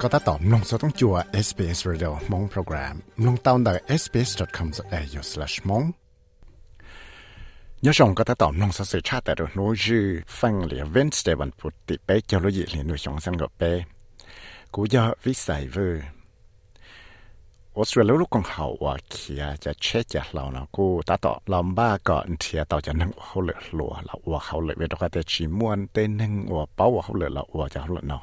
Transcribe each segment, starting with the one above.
ก็ตัดต่อมลงสต้องจัว SBS Radio มงโปรแกรมลงตาวน์ได้ sbs.com.au/mong ยศงก็ตัดต่อมลงสสื่อชาติแต่รู้ชื่อฟังเหลียเวนสเตวันพุทธิเป๊ะจะรู้ยิ่งเหลียนุ่ยชงสังกับเป๊ะกูยอวิสัยเวอร์ออสเตรเลียลูกของเขาว่าเขียจะเช็ดจากเรานะกูตัดต่อลำบ้าก่อนเทียต่อจะนั่งเขาเหลือหลัวเราว่าเขาเหลือเวทก็แต่ชิมวนเต้นนั่งว่าเป้าว่าเขาเหลือเราว่าจะเขาเหลือเนาะ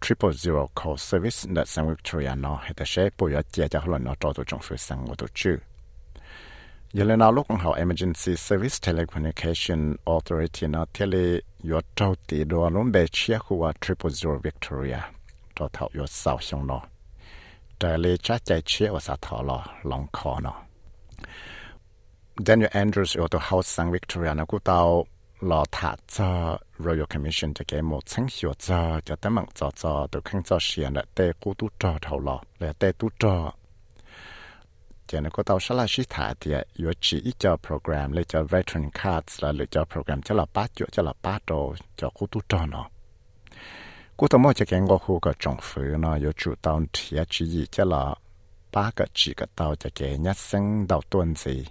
triple zero call service. That sang Victoria no heta she po ya chia ja hlo no to to chong fu sang wo to chu yelena lo kong how emergency service telecommunication authority na tele yo to ti do lon be chia khu wa triple zero Victoria. To thao yo sao xiong no. Ta le cha cha chia wa sa thao lo long kho no. Daniel Andrews yo to house sang Victoria na ku tao lò thả cho Royal Commission cho cái một sáng hiệu cho cho tấm mạng cho cho từ khăn cho xiên là tê cú tu trò thầu lò là tê tu trò cho nên có tàu sẽ là sĩ thả thì yếu chỉ ít cho program lấy cho veteran cards là lấy cho program cho là ba chỗ cho là ba đồ cho cú tu trò nó cú tàu mỗi cho cái ngô khu cái trọng phứ nó yếu chủ tàu thì chỉ gì cho là ba cái chỉ cái tàu cho cái nhát sinh đầu tuần gì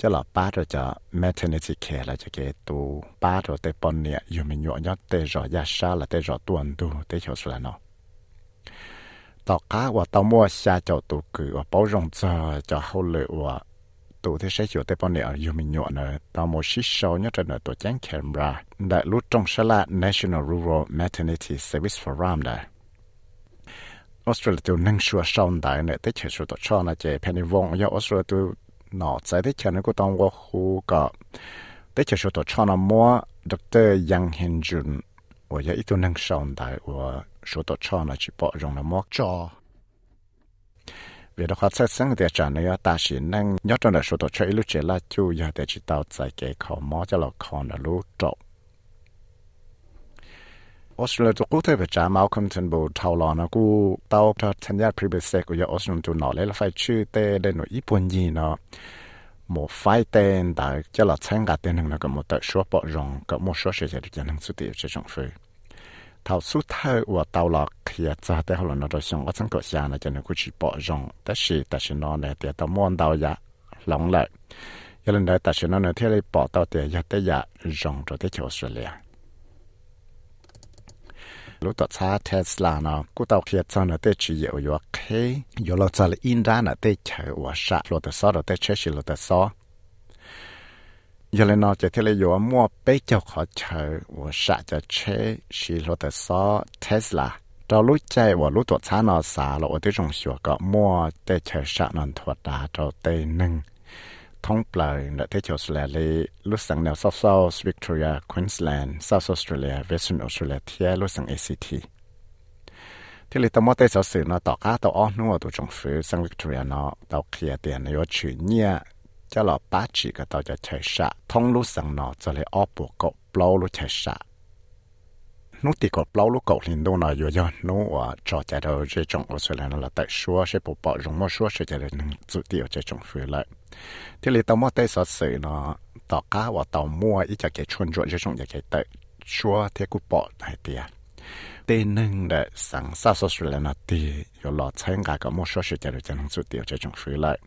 จะ veteran cards แล้วหรือจะโปรแกรมจะหลับป้าจุจะหลับป้าโตจะกูตู้จอเนาะกูตัวมั่วจะแกงก็คู่กับจงฝืนเนาะอยู่จุดตอนเทียจีจะหลับป้ากับจีกับตัวจะแกยัดซึ่งดาวต้นสี cho là ba rồi cho maternity care là cho cái tu ba rồi tới bọn nè dù mình nhọ nhọ tới rồi ya sa là tới rồi tuần tu tới chỗ là nó tao cá và tao mua xa cho tu cử và bảo rong cho cho hậu lệ và tu thế sẽ chịu tới bọn nè dù mình nhọ nữa tao mua xí sâu nhớ trên tổ chán camera đại lúc trong sa là National Rural Maternity Service Forum đây Australia tu nâng xua sau đại này tới chỗ tổ cho là chế penny vong do Australia tu นอใจได้เช่นก็ต้องว่าคูก็ได้เชื่อตัว nó trái thế chân của tông qua khu cả thế chân số tổ cho nó mua Dr. Yang Hin Jun. Và giờ ít tu năng sống đại và số tổ cho nó chỉ bỏ rong nó mua cho vì đó khó xét sinh thì trả nữa ta chỉ năng nhớ trong đó số tổ cho ít lúc chế là chủ giờ để chỉ tạo trái cái khó mua cho là con là lúc trọng trộn Australia ตัวกูเทไปจ้ามาคอมเทนบูทาวลอนะกูเต้าทัศนยาพรีเบสเซกูอยากออสเตรเลียตัวหนอเลยละไฟชื่อเต้เดนหนูญี่ปุ่นยีเนาะหมดไฟเต้นแต่จะละเชิงกัดเต้นหนึ่งแล้วก็หมดแต่ชัวปอรงก็หมดชัวเสียจะจะนั่งสุดเดียวจะจงฟื้นเท่าสุดท้ายว่าเต้าหลอกเขียจ้าแต่เขาหลอนเราชงว่าฉันก็ยานะจะนึกกูจีปอรงแต่สิแต่สินอนเนี่ยเดี๋ยวตะม้วนเต้ายาหลงเลยยันเลยแต่สินอนเนี่ยที่เลยปอเต้าเดี๋ยวย าแต่ยารงตัวที่เที่ยวออสเตรเลีย lúc đó cha Tesla nó cú tàu kia cho nó tới chỉ yếu yếu ok yếu lo cho là in ra nó tới chờ và sát lo tới sau đó tới chơi lo tới sau giờ lên nó chỉ thấy là yếu mua bé cho họ chờ và sát cho chơi chỉ lo tới sau Tesla cho lúc chạy và lúc đó cha nó xả lo ở tới trong sửa có mua tới chờ sát nó thuật đá cho tới nâng thông blời là thế chỗ là lì lúc sang nào South South Victoria, Queensland, South Australia, Western Australia thì lúc sang ACT. thì lì tao mua tay sở sử nó tỏ cá tao on nó tụ trong phía sang Victoria nó tao kia tiền nó chữ nhia cho là ba chỉ cái tao cho chạy sạ thông lúc sang nó cho lấy ốp bộ cậu blow lúc chạy sạ นู้ติกับเปล่าลูกเกอกลินดูนอยู่ย้อนนู้ว่าจอใจเราจะจงออสเตรเลียนั่นแหละแต่ชัวใช่ปุ๊บปอจงมั่วชัวใช่จะเลยหนึ่งจุดเดียวจะจงฟื้นเลยที่เลยต่อมาได้สอดสื่อเนาะต่อก้าว่าต่อมั่วอีจะเกิดชวนจวนจะจงอยากเกิดแต่ชัวเที่กูปอไอเดียเตีหนึ่งเดสังสาสอสเตรเลียนาตีอย่ลอดใช้งานกับมั่วชัวใช่จะเลยจะหนึ่งจุดเดียวจะจงฟื้นเลย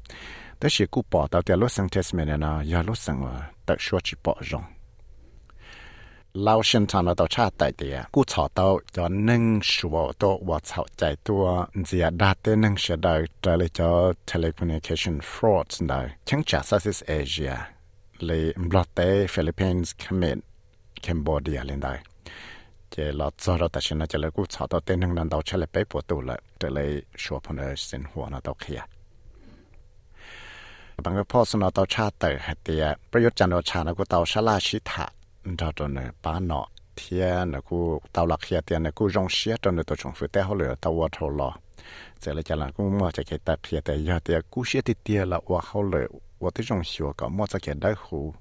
แต่สิกูปอต่อเดียวลูกสังเทสเมนเนาะยาลูกสังว่าแต่ชัวจีปอจงาติแต่เดียกูชอตัวจะนึ่งชัวตัวว่าชอบใจตัวเสียดาเต้นึ่งเสียดาจะเลยจะ telecommunication fraud ได้ทั้งจาก Southeast Asia เลยบลอตเต้ฟิลิปปินส์เขมรแคนเบเดียเลยได้จะเราจะเราแต่ฉันจะเลยกูชอบตัวเต้นึ่งนั้นเราเฉลยไปปวดตัวเลยจะเลยชัวพนเสินหัวนะตัวเขียบางก็พ่อสนอตัวชาติแต่เดียประยุทธ์จันโอชานะกูตัวชาลาชิตา đó cho nên ba nọ thiên là cô tàu lạc hiện tiền là cô rong xía cho nên tôi trồng phải té hồ lửa tàu vào thầu lo, giờ là cho là cô mua chạy cái tạt hiện tại giờ thì cô xía thì tiền là qua hồ lửa qua tới rong xía cả mua chạy cái đá hồ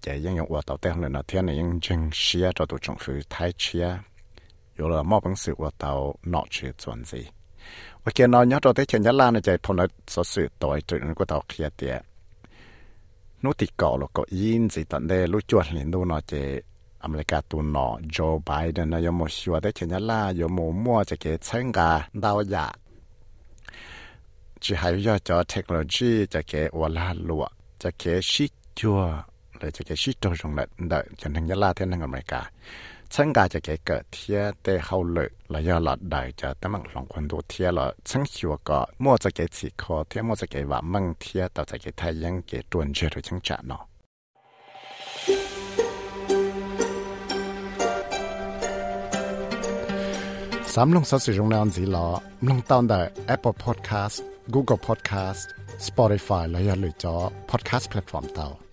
chạy những cái qua tàu té hồ lửa thiên này những chân xía cho tôi trồng phải thay xía rồi là mua bằng sự qua tàu nọ chuyện chuẩn gì ว่าเกนอนยอดตัวเตชัญญาลาในใจพนัสสื่อต่อยจุดนั้นก็ต่อเคลียเตีย นูติเกาะแล้วก็ยินสิตันเดลุจวดลินดูนอเจอเมริกาตัวนอโจไบเดนนะยมชัวได้เชนยล่ายมมั่วจะเกเชงกาดาวยาจีหายยอจอเทคโนโลยีจะเกวลาลัวจะเกชิจัวเลยจะเกชิโตรงนั้นเดจนถึงยล่าเท่านั้นอเมริกา เชิงกาจะเกเกิดเทียเตเขาเลยแล้วยอหลอดได้จะตั้งมังลองคนดูเทียละเชิงชัวก็มัวจะเกสิคอเทียมัวจะเกว่ามังเทียต่อจะเกไทยยังเกตวนเชื่อหรือเชิงจ่าเนาะสามลงสัสิรงนานสีลอลงตอนได้ Apple Podcast Google Podcast Spotify และอย่าลืมจอ Podcast Platform เตา